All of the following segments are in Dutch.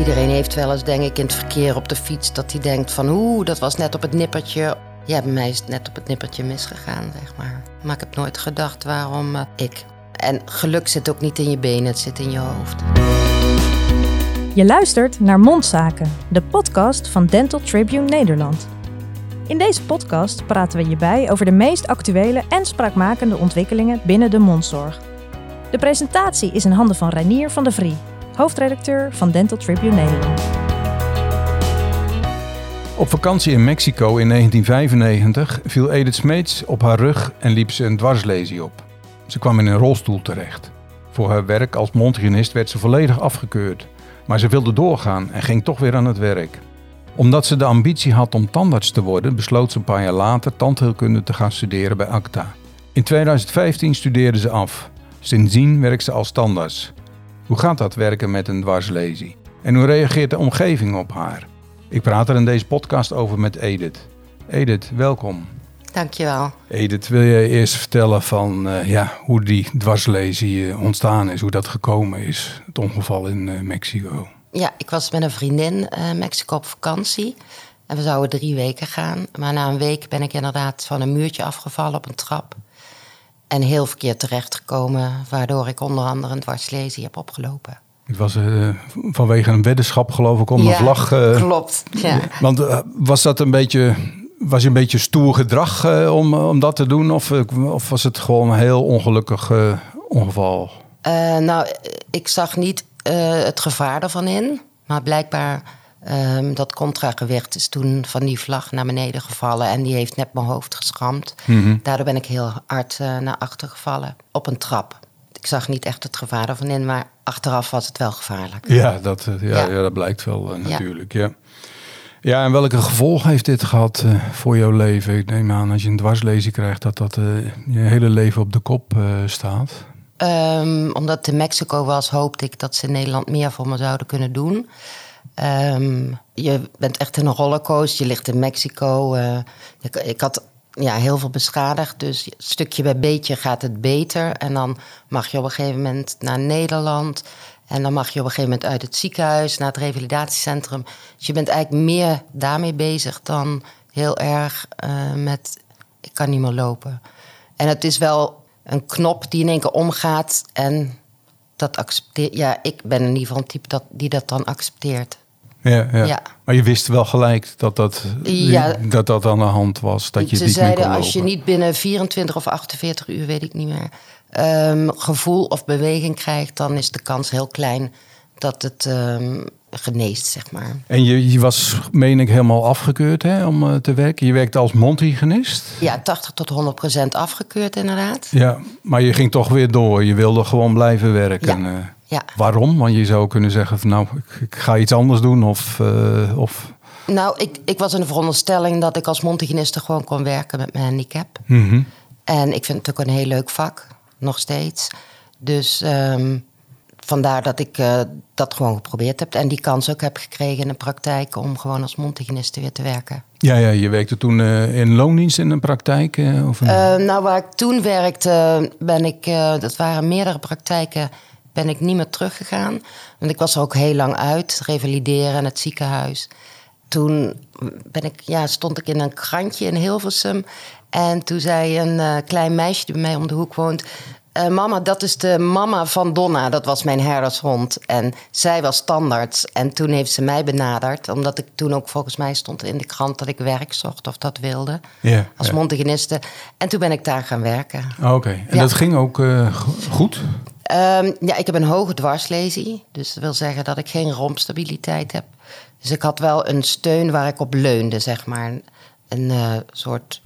Iedereen heeft wel eens, denk ik, in het verkeer op de fiets... dat hij denkt van, oeh, dat was net op het nippertje. Ja, bij mij is het net op het nippertje misgegaan, zeg maar. Maar ik heb nooit gedacht waarom uh, ik. En geluk zit ook niet in je benen, het zit in je hoofd. Je luistert naar Mondzaken, de podcast van Dental Tribune Nederland. In deze podcast praten we je bij over de meest actuele en spraakmakende ontwikkelingen binnen de mondzorg. De presentatie is in handen van Reinier van der Vrie, hoofdredacteur van Dental Tribune Nederland. Op vakantie in Mexico in 1995 viel Edith Smeets op haar rug en liep ze een dwarslesie op. Ze kwam in een rolstoel terecht. Voor haar werk als mondhygiënist werd ze volledig afgekeurd. Maar ze wilde doorgaan en ging toch weer aan het werk. Omdat ze de ambitie had om tandarts te worden, besloot ze een paar jaar later tandheelkunde te gaan studeren bij ACTA. In 2015 studeerde ze af. Sindsdien werkt ze als tandarts. Hoe gaat dat werken met een dwarslesie? En hoe reageert de omgeving op haar? Ik praat er in deze podcast over met Edith. Edith, welkom. Dankjewel. Edith, wil je eerst vertellen van uh, ja, hoe die dwarslesie uh, ontstaan is, hoe dat gekomen is, het ongeval in uh, Mexico? Ja, ik was met een vriendin Mexico op vakantie en we zouden drie weken gaan. Maar na een week ben ik inderdaad van een muurtje afgevallen op een trap. En heel verkeerd terechtgekomen, waardoor ik onder andere een dwarslesie heb opgelopen. Het was uh, vanwege een weddenschap, geloof ik, om ja, een vlag. Uh, klopt. Ja. Want uh, was dat een beetje. Was je een beetje stoer gedrag om, om dat te doen? Of, of was het gewoon een heel ongelukkig ongeval? nou, ik zag niet het gevaar ervan in. Maar blijkbaar Um, dat contragewicht is toen van die vlag naar beneden gevallen en die heeft net mijn hoofd geschramd. Mm -hmm. Daardoor ben ik heel hard uh, naar achter gevallen op een trap. Ik zag niet echt het gevaar ervan in, maar achteraf was het wel gevaarlijk. Ja, dat, ja, ja. ja dat blijkt wel uh, natuurlijk. Ja. ja. en welke gevolgen heeft dit gehad uh, voor jouw leven? Ik neem aan als je een dwarslezing krijgt dat dat je hele leven op de kop staat. Um, omdat het in Mexico was, hoopte ik dat ze in Nederland meer voor me zouden kunnen doen. Um, je bent echt in een rollercoaster. Je ligt in Mexico. Uh, ik, had ja, heel veel beschadigd. Dus stukje bij beetje gaat het beter. En dan mag je op een gegeven moment naar Nederland. En dan mag je op een gegeven moment uit het ziekenhuis naar het revalidatiecentrum. Dus je bent eigenlijk meer daarmee bezig dan heel erg uh, met ik kan niet meer lopen. En het is wel een knop die in één keer omgaat en dat accepteert. Ja, ik ben in ieder geval een type dat, die dat dan accepteert. Ja, ja. ja. Maar je wist wel gelijk dat dat, ja. dat, dat aan de hand was. Dat je Ze niet zeiden, meer kon als je niet binnen 24 of 48 uur, weet ik niet meer, um, gevoel of beweging krijgt, dan is de kans heel klein dat het um, geneest, zeg maar. En je, je was, meen ik, helemaal afgekeurd hè, om uh, te werken. Je werkte als mondhygiënist? Ja, 80 tot 100 procent afgekeurd inderdaad. Ja, maar je ging toch weer door. Je wilde gewoon blijven werken. Ja. Uh, ja. Waarom? Want je zou kunnen zeggen van nou, ik, ik ga iets anders doen of... Uh, of... Nou, ik, ik was in de veronderstelling dat ik als mondhygiëniste gewoon kon werken met mijn handicap. Mm -hmm. En ik vind het ook een heel leuk vak, nog steeds. Dus um, vandaar dat ik uh, dat gewoon geprobeerd heb. En die kans ook heb gekregen in de praktijk om gewoon als mondhygiëniste weer te werken. Ja, ja je werkte toen uh, in loondienst in een praktijk? Uh, of een... Nou, waar ik toen werkte, ben ik, dat waren meerdere praktijken, ben ik niet meer teruggegaan. Want ik was er ook heel lang uit, revalideren in het ziekenhuis. Toen ben ik, ja, stond ik in een krantje in Hilversum. En toen zei een klein meisje die bij mij om de hoek woont... Uh, mama, dat is de mama van Donna. Dat was mijn herdershond. En zij was standaard. En toen heeft ze mij benaderd. Omdat ik toen ook volgens mij stond in de krant dat ik werk zocht of dat wilde. Yeah, als mondhygiëniste. En toen ben ik daar gaan werken. Oké. Okay. En ja. dat ging ook uh, goed? Um, ja, ik heb een hoge dwarslesie. Dus dat wil zeggen dat ik geen rompstabiliteit heb. Dus ik had wel een steun waar ik op leunde, zeg maar. Een uh, soort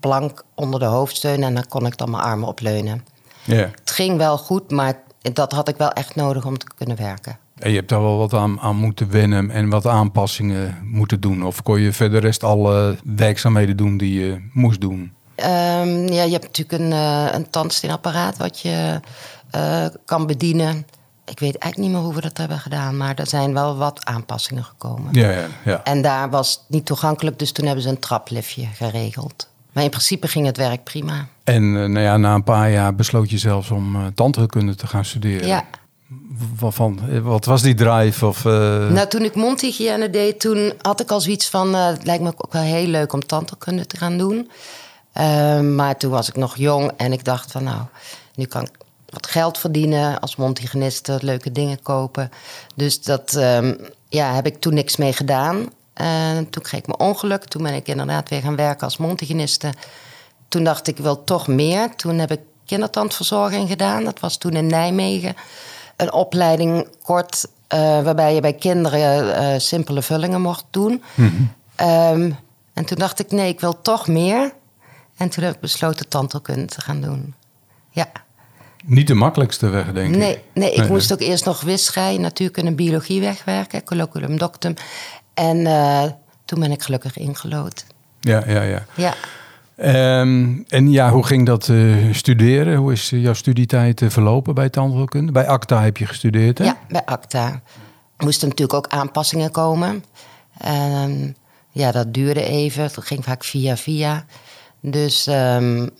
plank onder de hoofdsteun. En dan kon ik dan mijn armen opleunen. Yeah. Het ging wel goed, maar dat had ik wel echt nodig om te kunnen werken. En je hebt daar wel wat aan, aan moeten wennen en wat aanpassingen moeten doen? Of kon je verder rest alle werkzaamheden doen die je moest doen? Um, ja, je hebt natuurlijk een, uh, een tandsteenapparaat wat je uh, kan bedienen. Ik weet eigenlijk niet meer hoe we dat hebben gedaan, maar er zijn wel wat aanpassingen gekomen. Ja, ja, ja. En daar was het niet toegankelijk, dus toen hebben ze een trapliftje geregeld. Maar in principe ging het werk prima. En uh, nou ja, na een paar jaar besloot je zelfs om uh, tandheelkunde te gaan studeren. Ja. Van, wat was die drive? Of, uh... Nou, toen ik mondhygiëne deed, toen had ik al zoiets van... Het lijkt me ook wel heel leuk om tandheelkunde te gaan doen. Maar toen was ik nog jong en ik dacht van nou, nu kan ik wat geld verdienen als mondhygiëniste, leuke dingen kopen. Dus dat um, ja, heb ik toen niks mee gedaan. En toen kreeg ik mijn ongeluk. Toen ben ik inderdaad weer gaan werken als mondhygiëniste. Toen dacht ik wel toch meer. Toen heb ik kindertandverzorging gedaan. Dat was toen in Nijmegen. Een opleiding kort uh, waarbij je bij kinderen uh, simpele vullingen mocht doen. Mm um, en toen dacht ik, nee, ik wil toch meer. En toen heb ik besloten tandheelkunde te gaan doen. Ja. Niet de makkelijkste weg, denk nee, ik. Nee, ik moest ook eerst nog wisserij, natuurkunde en biologie wegwerken, colloquium doctum. En uh, toen ben ik gelukkig ingelood. Ja, ja, ja. Ja. Um, en ja, hoe ging dat uh, studeren? Hoe is jouw studietijd uh, verlopen bij tandheelkunde? Bij ACTA heb je gestudeerd, hè? Ja, bij ACTA. Er moesten natuurlijk ook aanpassingen komen. En ja, dat duurde even. Het ging vaak via via. Dus um,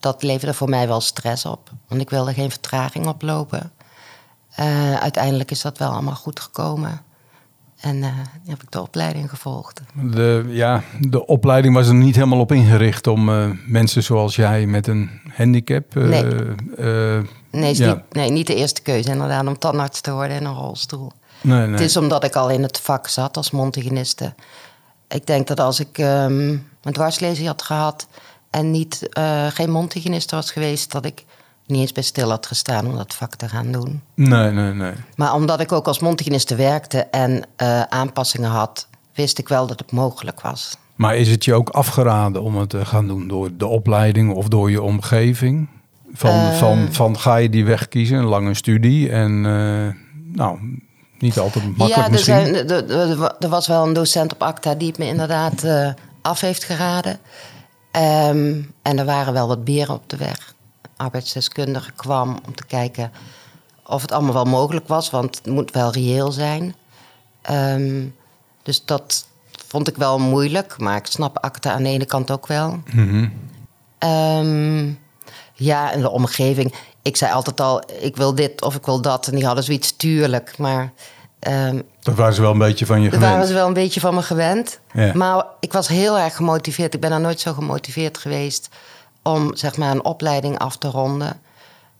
dat leverde voor mij wel stress op. Want ik wilde geen vertraging oplopen. Uh, uiteindelijk is dat wel allemaal goed gekomen. En uh, heb ik de opleiding gevolgd. De, ja, de opleiding was er niet helemaal op ingericht om uh, mensen zoals jij met een handicap. nee, nee, ja. niet, nee, niet de eerste keuze inderdaad om tandarts te worden in een rolstoel. Nee, nee. Het is omdat ik al in het vak zat als mondhygiëniste. Ik denk dat als ik um, een dwarslezing had gehad en niet, uh, geen mondhygiëniste was geweest, dat ik niet eens bij stil had gestaan om dat vak te gaan doen. Nee, nee, nee. Maar omdat ik ook als mondhygiëniste werkte en uh, aanpassingen had, wist ik wel dat het mogelijk was. Maar is het je ook afgeraden om het te gaan doen door de opleiding of door je omgeving? Van, uh, van, van ga je die weg kiezen, een lange studie en uh, nou, niet altijd makkelijk ja, er misschien? Zijn, er, er, er, was wel een docent op ACTA die het me inderdaad af heeft geraden. Um, en er waren wel wat beren op de weg. Arbeidsdeskundige kwam om te kijken of het allemaal wel mogelijk was, want het moet wel reëel zijn. Um, dus dat vond ik wel moeilijk, maar ik snap ACTA aan de ene kant ook wel. Mm -hmm. um, ja, en de omgeving. Ik zei altijd al, ik wil dit of ik wil dat. En die hadden zoiets tuurlijk, maar... Um, dat waren ze wel een beetje van je dat gewend. waren ze wel een beetje van me gewend. Ja. Maar ik was heel erg gemotiveerd. Ik ben daar nooit zo gemotiveerd geweest om zeg maar een opleiding af te ronden.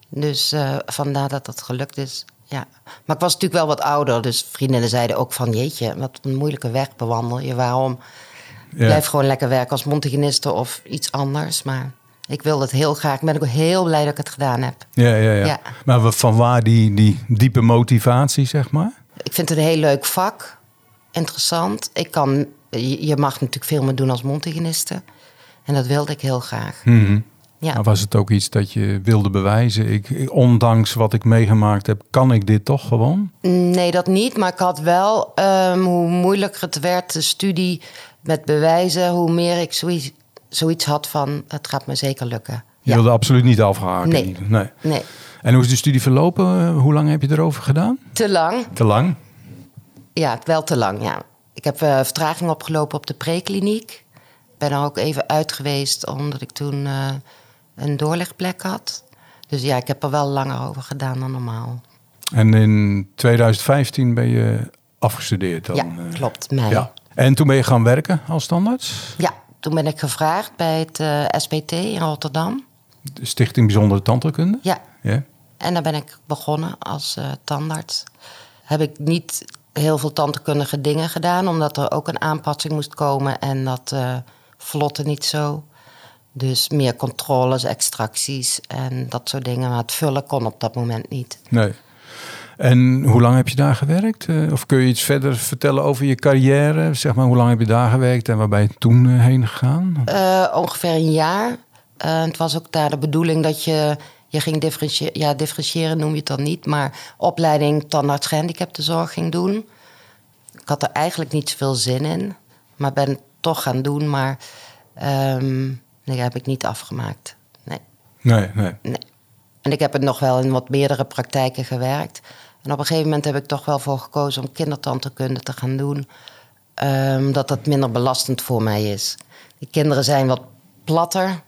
Dus uh, vandaar dat dat gelukt is. Ja. Maar ik was natuurlijk wel wat ouder. Dus vriendinnen zeiden ook van... jeetje, wat een moeilijke weg bewandel je. Waarom? Ja. Blijf gewoon lekker werken als mondhygiëniste of iets anders. Maar ik wil het heel graag. Ik ben ook heel blij dat ik het gedaan heb. Ja, ja, ja. Ja. Maar van waar die, die diepe motivatie, zeg maar? Ik vind het een heel leuk vak. Interessant. Ik kan, je mag natuurlijk veel meer doen als mondhygiëniste. En dat wilde ik heel graag. Mhm. Ja. Maar was het ook iets dat je wilde bewijzen? Ik, ondanks wat ik meegemaakt heb, kan ik dit toch gewoon? Nee, dat niet. Maar ik had wel, um, hoe moeilijker het werd, de studie met bewijzen, hoe meer ik zoiets, zoiets had van, het gaat me zeker lukken. Je wilde absoluut niet afhaken? Nee. nee. Nee, En hoe is de studie verlopen? Hoe lang heb je erover gedaan? te lang. Te lang? Ja, wel te lang, ja. Ik heb uh, vertraging opgelopen op de prekliniek. Ben er ook even uit geweest, omdat ik toen uh, een doorlegplek had. Dus ja, ik heb er wel langer over gedaan dan normaal. En in 2015 ben je afgestudeerd dan? ja, eh, klopt, mei. Ja. En toen ben je gaan werken als standaards? Ja, toen ben ik gevraagd bij het uh, SPT in Rotterdam. De Stichting Bijzondere Tandheelkunde? Ja, Ja. en daar ben ik begonnen als uh, tandarts. Heb ik niet heel veel tandheelkundige dingen gedaan, omdat er ook een aanpassing moest komen en dat uh, vlotte niet zo. Dus meer controles, extracties en dat soort dingen. Maar het vullen kon op dat moment niet. Nee. En hoe lang heb je daar gewerkt? Eh, Of kun je iets verder vertellen over je carrière? Zeg maar, hoe lang heb je daar gewerkt en waar ben je toen eh, heen gegaan? Uh, ongeveer een jaar. Uh, het was ook daar de bedoeling dat je, je ging differentiëren. Ja, differentiëren noem je het dan niet. Maar opleiding tandarts gehandicaptenzorg ging doen. Ik had er eigenlijk niet zoveel zin in. Maar ben het toch gaan doen. Maar um, nee, heb ik niet afgemaakt. Nee. Nee, nee. nee. En ik heb het nog wel in wat meerdere praktijken gewerkt. En op een gegeven moment heb ik toch wel voor gekozen om kindertandheelkunde te gaan doen. Um, dat dat minder belastend voor mij is. Die kinderen zijn wat platter,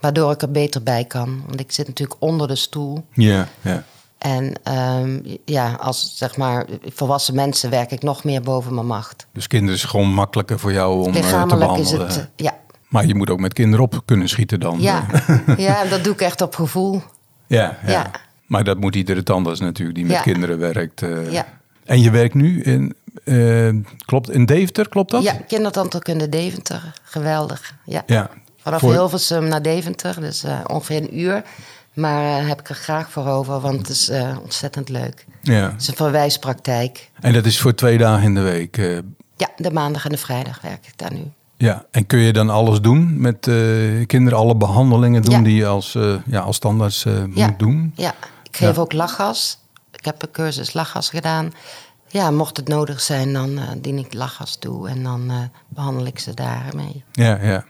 waardoor ik er beter bij kan. Want ik zit natuurlijk onder de stoel. Ja, ja. En ehm, ja, als zeg maar volwassen mensen werk ik nog meer boven mijn macht. Dus kinderen is gewoon makkelijker voor jou om eh, te Lichamelijk is behandelen. het, eh, ja. Maar je moet ook met kinderen op kunnen schieten dan. Ja. ja, dat doe ik echt op gevoel. ja, ja. Ja. Maar dat moet iedere tandarts natuurlijk die met Ja. kinderen werkt. eh. Ja. En je werkt nu in, klopt, in Deventer, klopt dat? Ja, kindertandheelkunde Deventer. Geweldig. Ja. Ja. Vanaf Voor- Hilversum naar Deventer, dus ongeveer een uur. Maar eh, heb ik er graag voor over, want het is eh, ontzettend leuk. ja. Het is een verwijspraktijk. En dat is voor twee dagen in de week. eh, Ja, de maandag en de vrijdag werk ik daar nu. ja. En kun je dan alles doen met kinderen, alle behandelingen doen Ja. die je als, ja, als standaards Ja. moet doen? Ja, ik geef Ja. ook lachgas. Ik heb een cursus lachgas gedaan. Ja, mocht het nodig zijn, dan dien ik lachgas toe en dan eh, behandel ik ze daarmee. Ja, ja.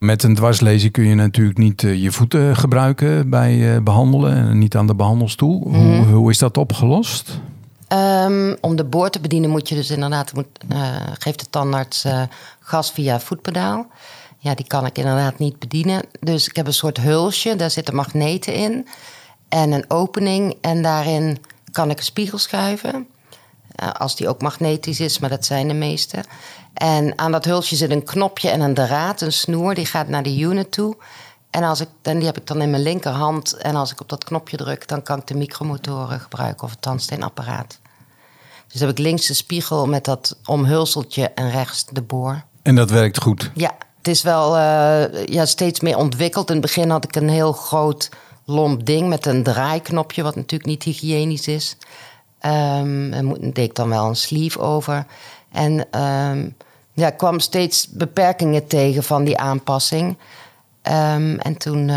Met een dwarslesie kun je natuurlijk niet eh, je voeten gebruiken bij eh, behandelen en niet aan de behandelstoel. Mhm. Hoe, hoe is dat opgelost? Ehm, om de boor te bedienen moet je dus inderdaad, moet, eh, geeft de tandarts gas via voetpedaal. Ja, die kan ik inderdaad niet bedienen. Dus ik heb een soort hulsje, daar zitten magneten in. En een opening en daarin kan ik een spiegel schuiven. Eh, als die ook magnetisch is, maar dat zijn de meeste. En aan dat hulsje zit een knopje en een draad, een snoer, die gaat naar de unit toe. En als ik, dan, die heb ik dan in mijn linkerhand. En als ik op dat knopje druk, dan kan ik de micromotoren gebruiken of het tandsteenapparaat. Dus dan heb ik links de spiegel met dat omhulseltje en rechts de boor. En dat werkt goed. Ja, het is wel eh, ja, steeds meer ontwikkeld. In het begin had ik een heel groot lomp ding met een draaiknopje, wat natuurlijk niet hygiënisch is. Ehm en moet- deed ik dan wel een sleeve over. En ehm, ja, ik kwam steeds beperkingen tegen van die aanpassing. Ehm, en toen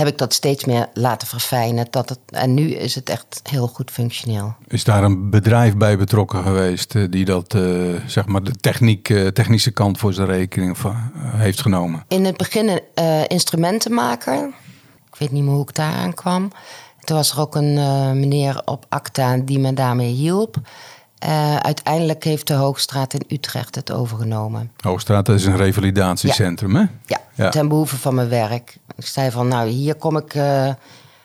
heb ik dat steeds meer laten verfijnen. Dat het, en nu is het echt heel goed functioneel. Is daar een bedrijf bij betrokken geweest eh, die dat, eh, zeg maar, de techniek, eh, technische kant voor zijn rekening heeft genomen? In het begin een instrumentenmaker. Ik weet niet meer hoe ik daar aan kwam. Toen was er ook een eh, meneer op Acta die me daarmee hielp. Eh, uiteindelijk heeft de Hoogstraat in Utrecht het overgenomen. Hoogstraat is een revalidatiecentrum, hè? Ja, Ja. ten behoeve van mijn werk. Ik zei van, nou, hier kom ik... eh,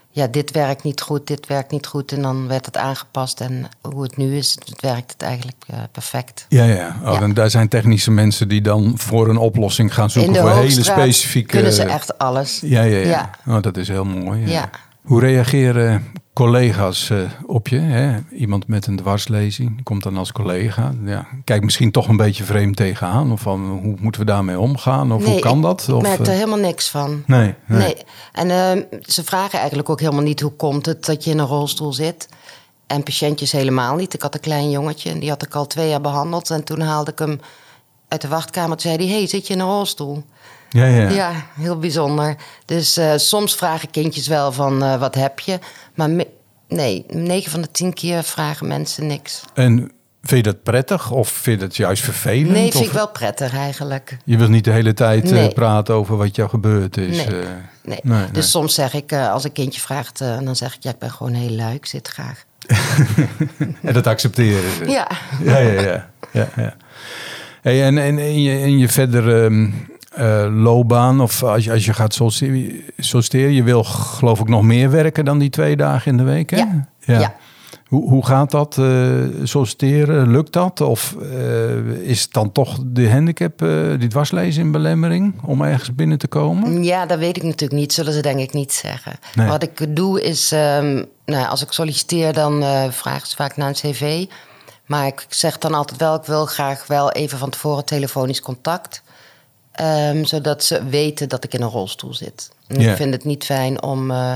ja, dit werkt niet goed, dit werkt niet goed. En dan werd het aangepast. En hoe het nu is, het werkt het eigenlijk perfect. Ja, ja. Oh, Ja. En daar zijn technische mensen die dan voor een oplossing gaan zoeken voor hele specifieke. kunnen ze echt alles. Ja, ja, ja. Ja. Oh, dat is heel mooi. Ja. Hoe reageren collega's eh, op je? Hè? Iemand met een dwarslezing komt dan als collega. Ja, kijk misschien toch een beetje vreemd tegenaan. Of van, hoe moeten we daarmee omgaan? Of hoe kan dat? Ik Of, merk er eh, helemaal niks van. nee, nee. Nee. En ehm, ze vragen eigenlijk ook helemaal niet hoe komt het dat je in een rolstoel zit. En patiëntjes helemaal niet. Ik had een klein jongetje en die had ik al twee jaar behandeld. En toen haalde ik hem uit de wachtkamer. Toen zei hij, hey, zit je in een rolstoel? Ja, ja. Ja, heel bijzonder. Dus eh, soms vragen kindjes wel van, eh, wat heb je? Maar nee, 9 van de 10 keer vragen mensen niks. En vind je dat prettig of vind je dat juist vervelend? Nee, vind Of- ik wel prettig eigenlijk. Je wilt niet de hele tijd eh, praten over wat jou gebeurd is. Nee. Nee. Nee, dus soms zeg ik, als een kindje vraagt, dan zeg ik, ja, ik ben gewoon heel lui, ik zit graag. En dat accepteren ze. Ja. ja, ja. ja. ja, ja. Hey, en, en in je, in je verdere ehm, eh, loopbaan, of als je, als je gaat solliciteren, je wil geloof ik nog meer werken dan die twee dagen in de week, hè? Ja. Ja. Hoe, hoe gaat dat eh, solliciteren? Lukt dat? Of eh, is het dan toch de handicap, die dwarslezen in belemmering, om ergens binnen te komen? Ja, dat weet ik natuurlijk niet. Zullen ze denk ik niet zeggen. Nee. Wat ik doe is, ehm, nou, als ik solliciteer, dan vragen ze vaak naar een cv. Maar ik zeg dan altijd wel, ik wil graag wel even van tevoren telefonisch contact. Ehm, zodat ze weten dat ik in een rolstoel zit. Ik vind het niet fijn om eh,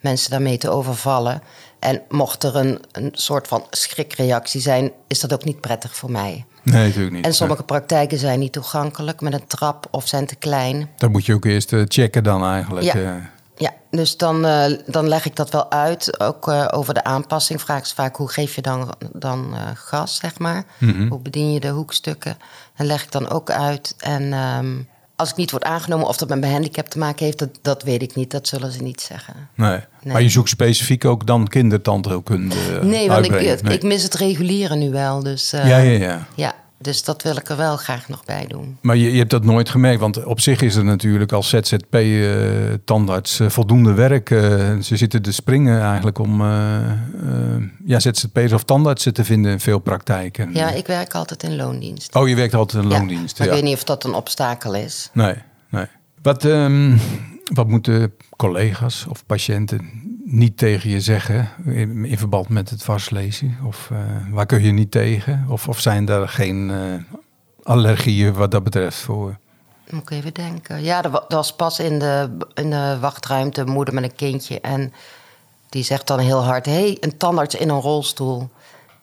mensen daarmee te overvallen. En mocht er een, een soort van schrikreactie zijn, is dat ook niet prettig voor mij. Nee, natuurlijk niet. En sommige praktijken zijn niet toegankelijk met een trap of zijn te klein. Dat moet je ook eerst eh, checken dan eigenlijk. Ja. Ja, dus dan, eh, dan leg ik dat wel uit. Ook eh, over de aanpassing vraag ze vaak hoe geef je dan, dan eh, gas, zeg maar. Mhm. Hoe bedien je de hoekstukken? En leg ik dan ook uit. En ehm, als ik niet word aangenomen of dat met mijn handicap te maken heeft, dat, dat weet ik niet. Dat zullen ze niet zeggen. Nee. Nee. Maar je zoekt specifiek ook dan kindertandheelkunde Nee, want ik, ik mis het regulieren nu wel. Dus, Ja, ja, ja. ja. Dus dat wil ik er wel graag nog bij doen. Maar je, je hebt dat nooit gemerkt, want op zich is er natuurlijk als ZZP-tandarts eh, voldoende werk. Eh, ze zitten te springen eigenlijk om eh, eh, ja, ZZP'ers of tandartsen te vinden in veel praktijken. Ja, ik werk altijd in loondienst. Oh, je werkt altijd in Ja, loondienst. Ja, ik weet niet of dat een obstakel is. Nee, nee. Wat, ehm, wat moeten collega's of patiënten niet tegen je zeggen in, in verband met het vastlezen? Of eh, waar kun je niet tegen? Of, of zijn er geen eh, allergieën wat dat betreft voor? Moet ik even denken. Ja, er was pas in de, in de wachtruimte moeder met een kindje. En die zegt dan heel hard: hé, hey, een tandarts in een rolstoel.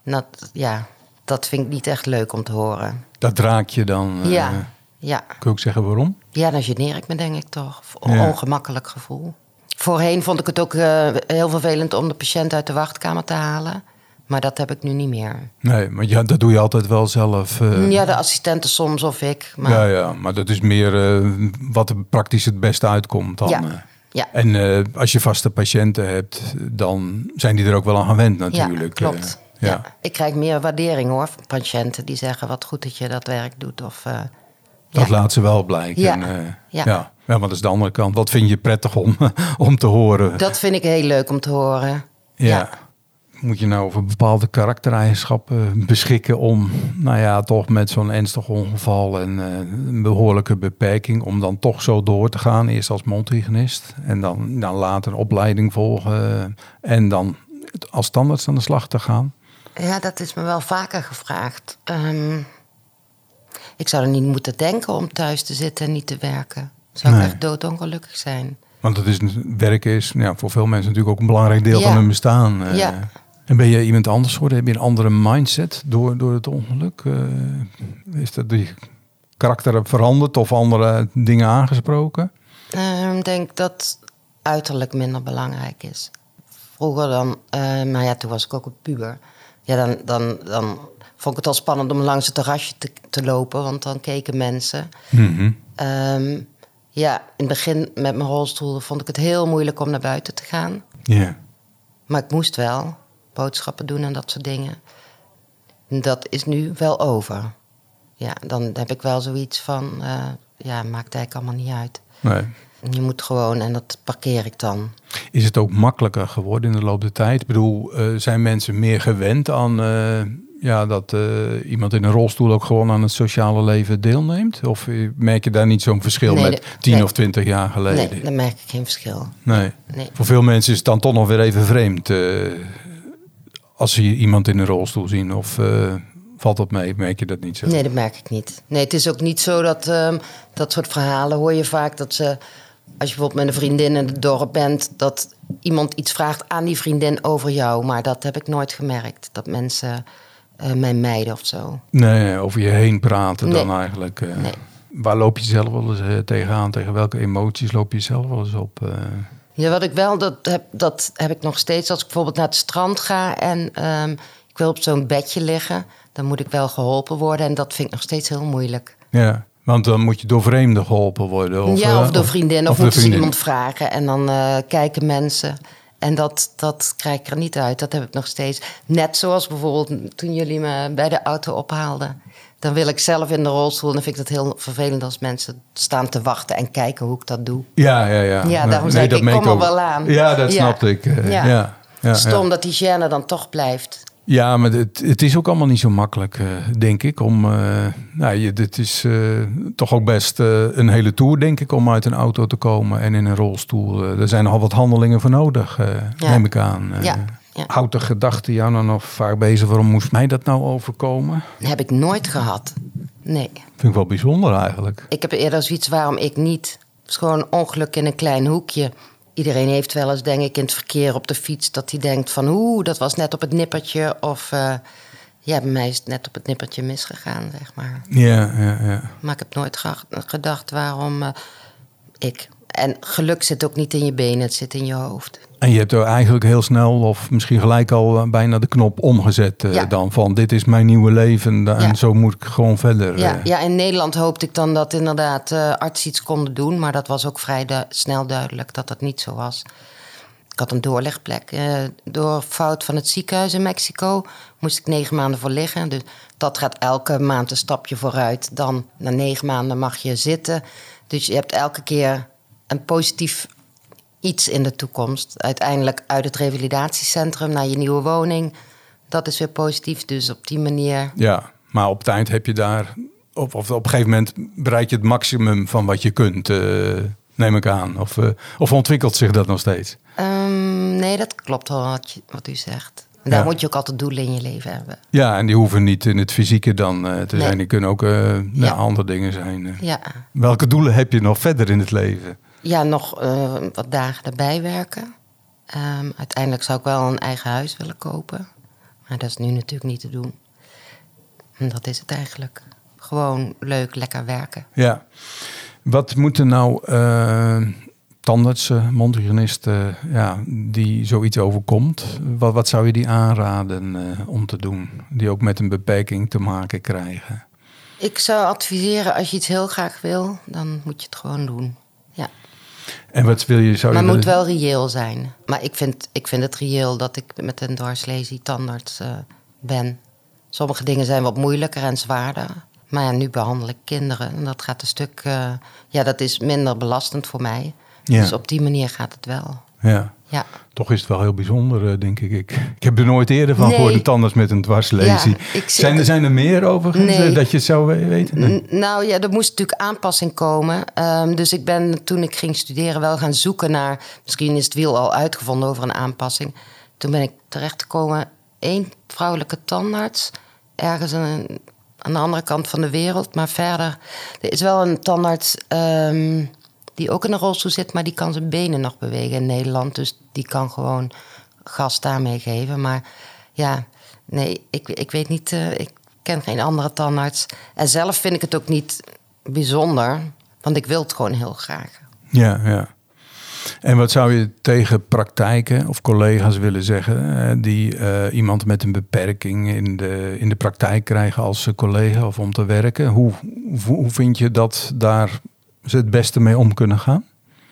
En Dat, ja, dat vind ik niet echt leuk om te horen. Dat raak je dan. eh, ja, ja. Kun je ook zeggen waarom? ja, dan geneer ik me denk ik toch. Ja. ongemakkelijk gevoel. Voorheen vond ik het ook eh, heel vervelend om de patiënt uit de wachtkamer te halen. Maar dat heb ik nu niet meer. Nee, maar ja, dat doe je altijd wel zelf. eh. Ja, de assistenten soms of ik. Maar ja, ja, maar dat is meer eh, wat er praktisch het beste uitkomt dan. Ja. ja. En als je vaste patiënten hebt, dan zijn die er ook wel aan gewend natuurlijk. Ja, klopt. Eh, ja. Ik krijg meer waardering hoor van patiënten die zeggen wat goed dat je dat werk doet. Of, Dat ja. laat ze wel blijken. Ja. En, eh, Ja. ja. ja. maar dat is de andere kant. Wat vind je prettig om, om te horen? Dat vind ik heel leuk om te horen. ja. Moet je nou over bepaalde karaktereigenschappen beschikken om, nou ja, toch met zo'n ernstig ongeval en eh, een behoorlijke beperking, om dan toch zo door te gaan, eerst als mondhygiënist en dan, dan later een opleiding volgen en dan als standaard aan de slag te gaan? Ja, dat is me wel vaker gevraagd. Ehm, ik zou er niet moeten denken om thuis te zitten en niet te werken. Zou Nee. ik echt doodongelukkig zijn. Want het is, werken is ja, voor veel mensen natuurlijk ook een belangrijk deel Ja. van hun bestaan. eh. Ja. En ben je iemand anders geworden? Heb je een andere mindset door, door het ongeluk? Eh, is dat die karakter veranderd of andere dingen aangesproken? Ehm, Ik denk dat uiterlijk minder belangrijk is. Vroeger dan, eh, maar ja, toen was ik ook een puber. Ja, dan, dan, dan vond ik het al spannend om langs het terrasje te, te lopen, want dan keken mensen. Mhm. Ehm, ja, in het begin met mijn rolstoel vond ik het heel moeilijk om naar buiten te gaan. Ja. Maar ik moest wel boodschappen doen en dat soort dingen. En Dat is nu wel over. Ja, dan heb ik wel zoiets van, eh, ja, maakt eigenlijk allemaal niet uit. Nee. Je moet gewoon, en dat parkeer ik dan. Is het ook makkelijker geworden in de loop der tijd? Ik bedoel, eh, zijn mensen meer gewend aan eh, ja, dat eh, iemand in een rolstoel ook gewoon aan het sociale leven deelneemt? Of merk je daar niet zo'n verschil Nee, met 10 nee. of 20 jaar geleden? Nee, dan merk ik geen verschil. Nee. Nee. Voor veel mensen is het dan toch nog weer even vreemd. als ze iemand in een rolstoel zien. Of valt dat mee? Merk je dat niet zo? Nee, dat merk ik niet. Nee, het is ook niet zo dat ehm, dat soort verhalen hoor je vaak dat ze. Als je bijvoorbeeld met een vriendin in het dorp bent, dat iemand iets vraagt aan die vriendin over jou. Maar dat heb ik nooit gemerkt. Dat mensen eh, mij mijden of zo. Nee, over je heen praten dan eigenlijk. eh. Nee. Waar loop je zelf wel eens eh, tegenaan? Tegen welke emoties loop je zelf wel eens op? Ja, wat ik wel, dat heb, dat heb ik nog steeds. Als ik bijvoorbeeld naar het strand ga en ehm, ik wil op zo'n bedje liggen, dan moet ik wel geholpen worden. En dat vind ik nog steeds heel moeilijk. Ja, want dan moet je door vreemden geholpen worden. Of, ja, eh, of door vriendinnen, of, door moeten ze iemand vragen. En dan eh, kijken mensen. En dat, dat krijg ik er niet uit. Dat heb ik nog steeds. Net zoals bijvoorbeeld toen jullie me bij de auto ophaalden. Dan wil ik zelf in de rolstoel. En dan vind ik dat heel vervelend als mensen staan te wachten en kijken hoe ik dat doe. Ja, ja, ja. Ja, Nee, daarom zei ik, ik kom er wel aan. Ja, dat Ja. snapte ik. eh, Ja. ja. Ja, ja, Stom dat die gêne dan toch blijft. Ja, maar het, het is ook allemaal niet zo makkelijk, eh, denk ik. Om, eh, nou, je, dit is eh, toch ook best een hele tour, denk ik, om uit een auto te komen en in een rolstoel. Er zijn nogal wat handelingen voor nodig, Ja. neem ik aan. Ja, ja. Houdt de gedachte jou nou nog vaak bezig, waarom moest mij dat nou overkomen? heb ik nooit gehad. Nee. Vind ik wel bijzonder eigenlijk. Ik heb eerder zoiets waarom ik niet. Het is gewoon ongeluk in een klein hoekje. Iedereen heeft wel eens, denk ik, in het verkeer op de fiets... dat hij denkt van, oeh, dat was net op het nippertje. Of, eh, ja, bij mij is het net op het nippertje misgegaan, zeg maar. Ja, ja, ja. Maar ik heb nooit ge- gedacht waarom eh, ik... En geluk zit ook niet in je benen, het zit in je hoofd. En je hebt er eigenlijk heel snel, of misschien gelijk al eh, bijna de knop omgezet eh, Ja. dan van dit is mijn nieuwe leven en Ja. zo moet ik gewoon verder. Ja, eh. ja, in Nederland hoopte ik dan dat inderdaad eh artsen iets konden doen. Maar dat was ook vrij du- snel duidelijk dat dat niet zo was. Ik had een doorlegplek. Uh, door fout van het ziekenhuis in Mexico moest ik negen maanden voor liggen. Dus dat gaat elke maand een stapje vooruit. Dan na negen maanden mag je zitten. Dus je hebt elke keer een positief iets in de toekomst. Uiteindelijk uit het revalidatiecentrum naar je nieuwe woning. Dat is weer positief. Dus op die manier. Ja, maar op het eind heb je daar. Of, of op een gegeven moment bereik je het maximum van wat je kunt. Uh, neem ik aan. Of, uh, of ontwikkelt zich dat nog steeds? Um, nee, dat klopt wel wat, je, wat u zegt. En daar moet je ook altijd doelen in je leven hebben. Ja, en die hoeven niet in het fysieke dan uh, te zijn. Die kunnen ook uh, ja. andere dingen zijn. Ja. Welke doelen heb je nog verder in het leven? Ja, nog uh, wat dagen erbij werken. Um, uiteindelijk zou ik wel een eigen huis willen kopen. Maar dat is nu natuurlijk niet te doen. En dat is het eigenlijk. Gewoon leuk, lekker werken. Ja. Wat moeten nou uh, tandartsen, mondhygiënisten, ja, die zoiets overkomt, wat, wat zou je die aanraden uh, om te doen? Die ook met een beperking te maken krijgen? Ik zou adviseren, als je iets heel graag wil, dan moet je het gewoon doen. En wat wil je? Zou maar het moet wel reëel zijn. Maar ik vind, ik vind het reëel dat ik met een dwarslesie tandarts uh, ben. Sommige dingen zijn wat moeilijker en zwaarder. Maar ja, nu behandel ik kinderen. En dat gaat een stuk. Uh, ja, dat is minder belastend voor mij. Ja. Dus op die manier gaat het wel. Ja. Ja. Toch is het wel heel bijzonder, uh, denk ik. ik. Ik heb er nooit eerder van Nee. gehoord, de tandarts met een dwarslesie. Ja, zijn, er, zijn er meer overigens Nee. eh, dat je het zou we- weten? Nee. Nou ja, er moest natuurlijk aanpassing komen. Ehm, dus ik ben toen ik ging studeren wel gaan zoeken naar. Misschien is het wiel al uitgevonden over een aanpassing. Toen ben ik terechtgekomen. één vrouwelijke tandarts. Ergens aan, aan de andere kant van de wereld. Maar verder. Er is wel een tandarts. ehm, die ook in een rolstoel zit, maar die kan zijn benen nog bewegen in Nederland. Dus die kan gewoon gas daarmee geven. Maar ja, nee, ik, ik weet niet. eh, ik ken geen andere tandarts. En zelf vind ik het ook niet bijzonder, want ik wil het gewoon heel graag. Ja, ja. En wat zou je tegen praktijken of collega's willen zeggen eh, die eh, iemand met een beperking in de, in de praktijk krijgen als collega of om te werken? Hoe, hoe vind je dat daar ze het beste mee om kunnen gaan?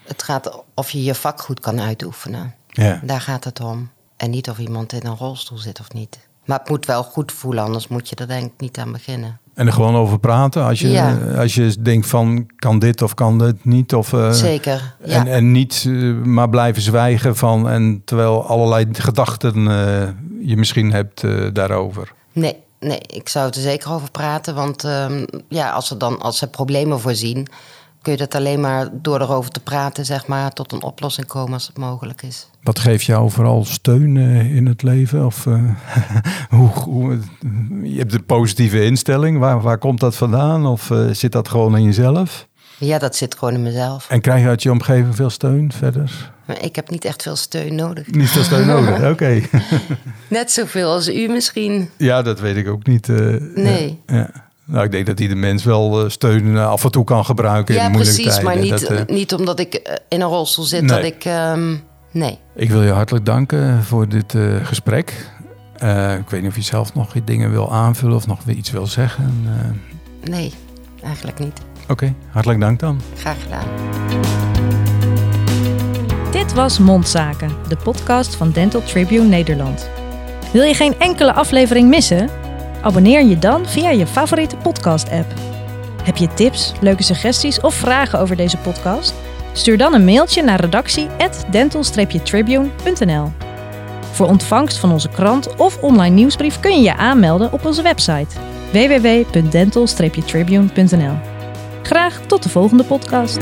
Het gaat of je je vak goed kan uitoefenen. Ja, Daar gaat het om. En niet of iemand in een rolstoel zit of niet. Maar het moet wel goed voelen, anders moet je er denk ik niet aan beginnen. en er gewoon over praten als je, Ja. als je denkt van kan dit of kan dit niet? Of, eh, Zeker, ja. En, en niet eh, maar blijven zwijgen van en terwijl allerlei gedachten eh, je misschien hebt daarover. Nee, nee, ik zou het er zeker over praten. Want ehm, ja, als ze dan als ze problemen voorzien, kun je dat alleen maar door erover te praten, zeg maar, tot een oplossing komen als het mogelijk is. Wat geeft jou vooral steun eh, in het leven? Of, eh, hoe, hoe, je hebt een positieve instelling. Waar, waar komt dat vandaan? Of eh, zit dat gewoon in jezelf? Ja, dat zit gewoon in mezelf. En krijg je uit je omgeving veel steun verder? Maar ik heb niet echt veel steun nodig. Niet veel steun nodig, oké. Net zoveel als u misschien. Ja, dat weet ik ook niet. eh, Nee. ja, ja. Nou, ik denk dat ieder mens wel eh, steun eh, af en toe kan gebruiken Ja, in moeilijke precies, maar niet, Dat, eh, niet omdat ik in een rolstoel zit Nee. dat ik. ehm, nee. Ik wil je hartelijk danken voor dit eh, gesprek. Eh, ik weet niet of je zelf nog dingen wil aanvullen of nog weer iets wil zeggen. Eh, Nee, eigenlijk niet. Oké, hartelijk dank dan. Graag gedaan. Dit was Mondzaken, de podcast van Dental Tribune Nederland. Wil je geen enkele aflevering missen? Abonneer je dan via je favoriete podcast-app. Heb je tips, leuke suggesties of vragen over deze podcast? Stuur dan een mailtje naar redactie@dental-tribune.nl. Voor ontvangst van onze krant of online nieuwsbrief kun je je aanmelden op onze website www.dental-tribune.nl. Graag tot de volgende podcast.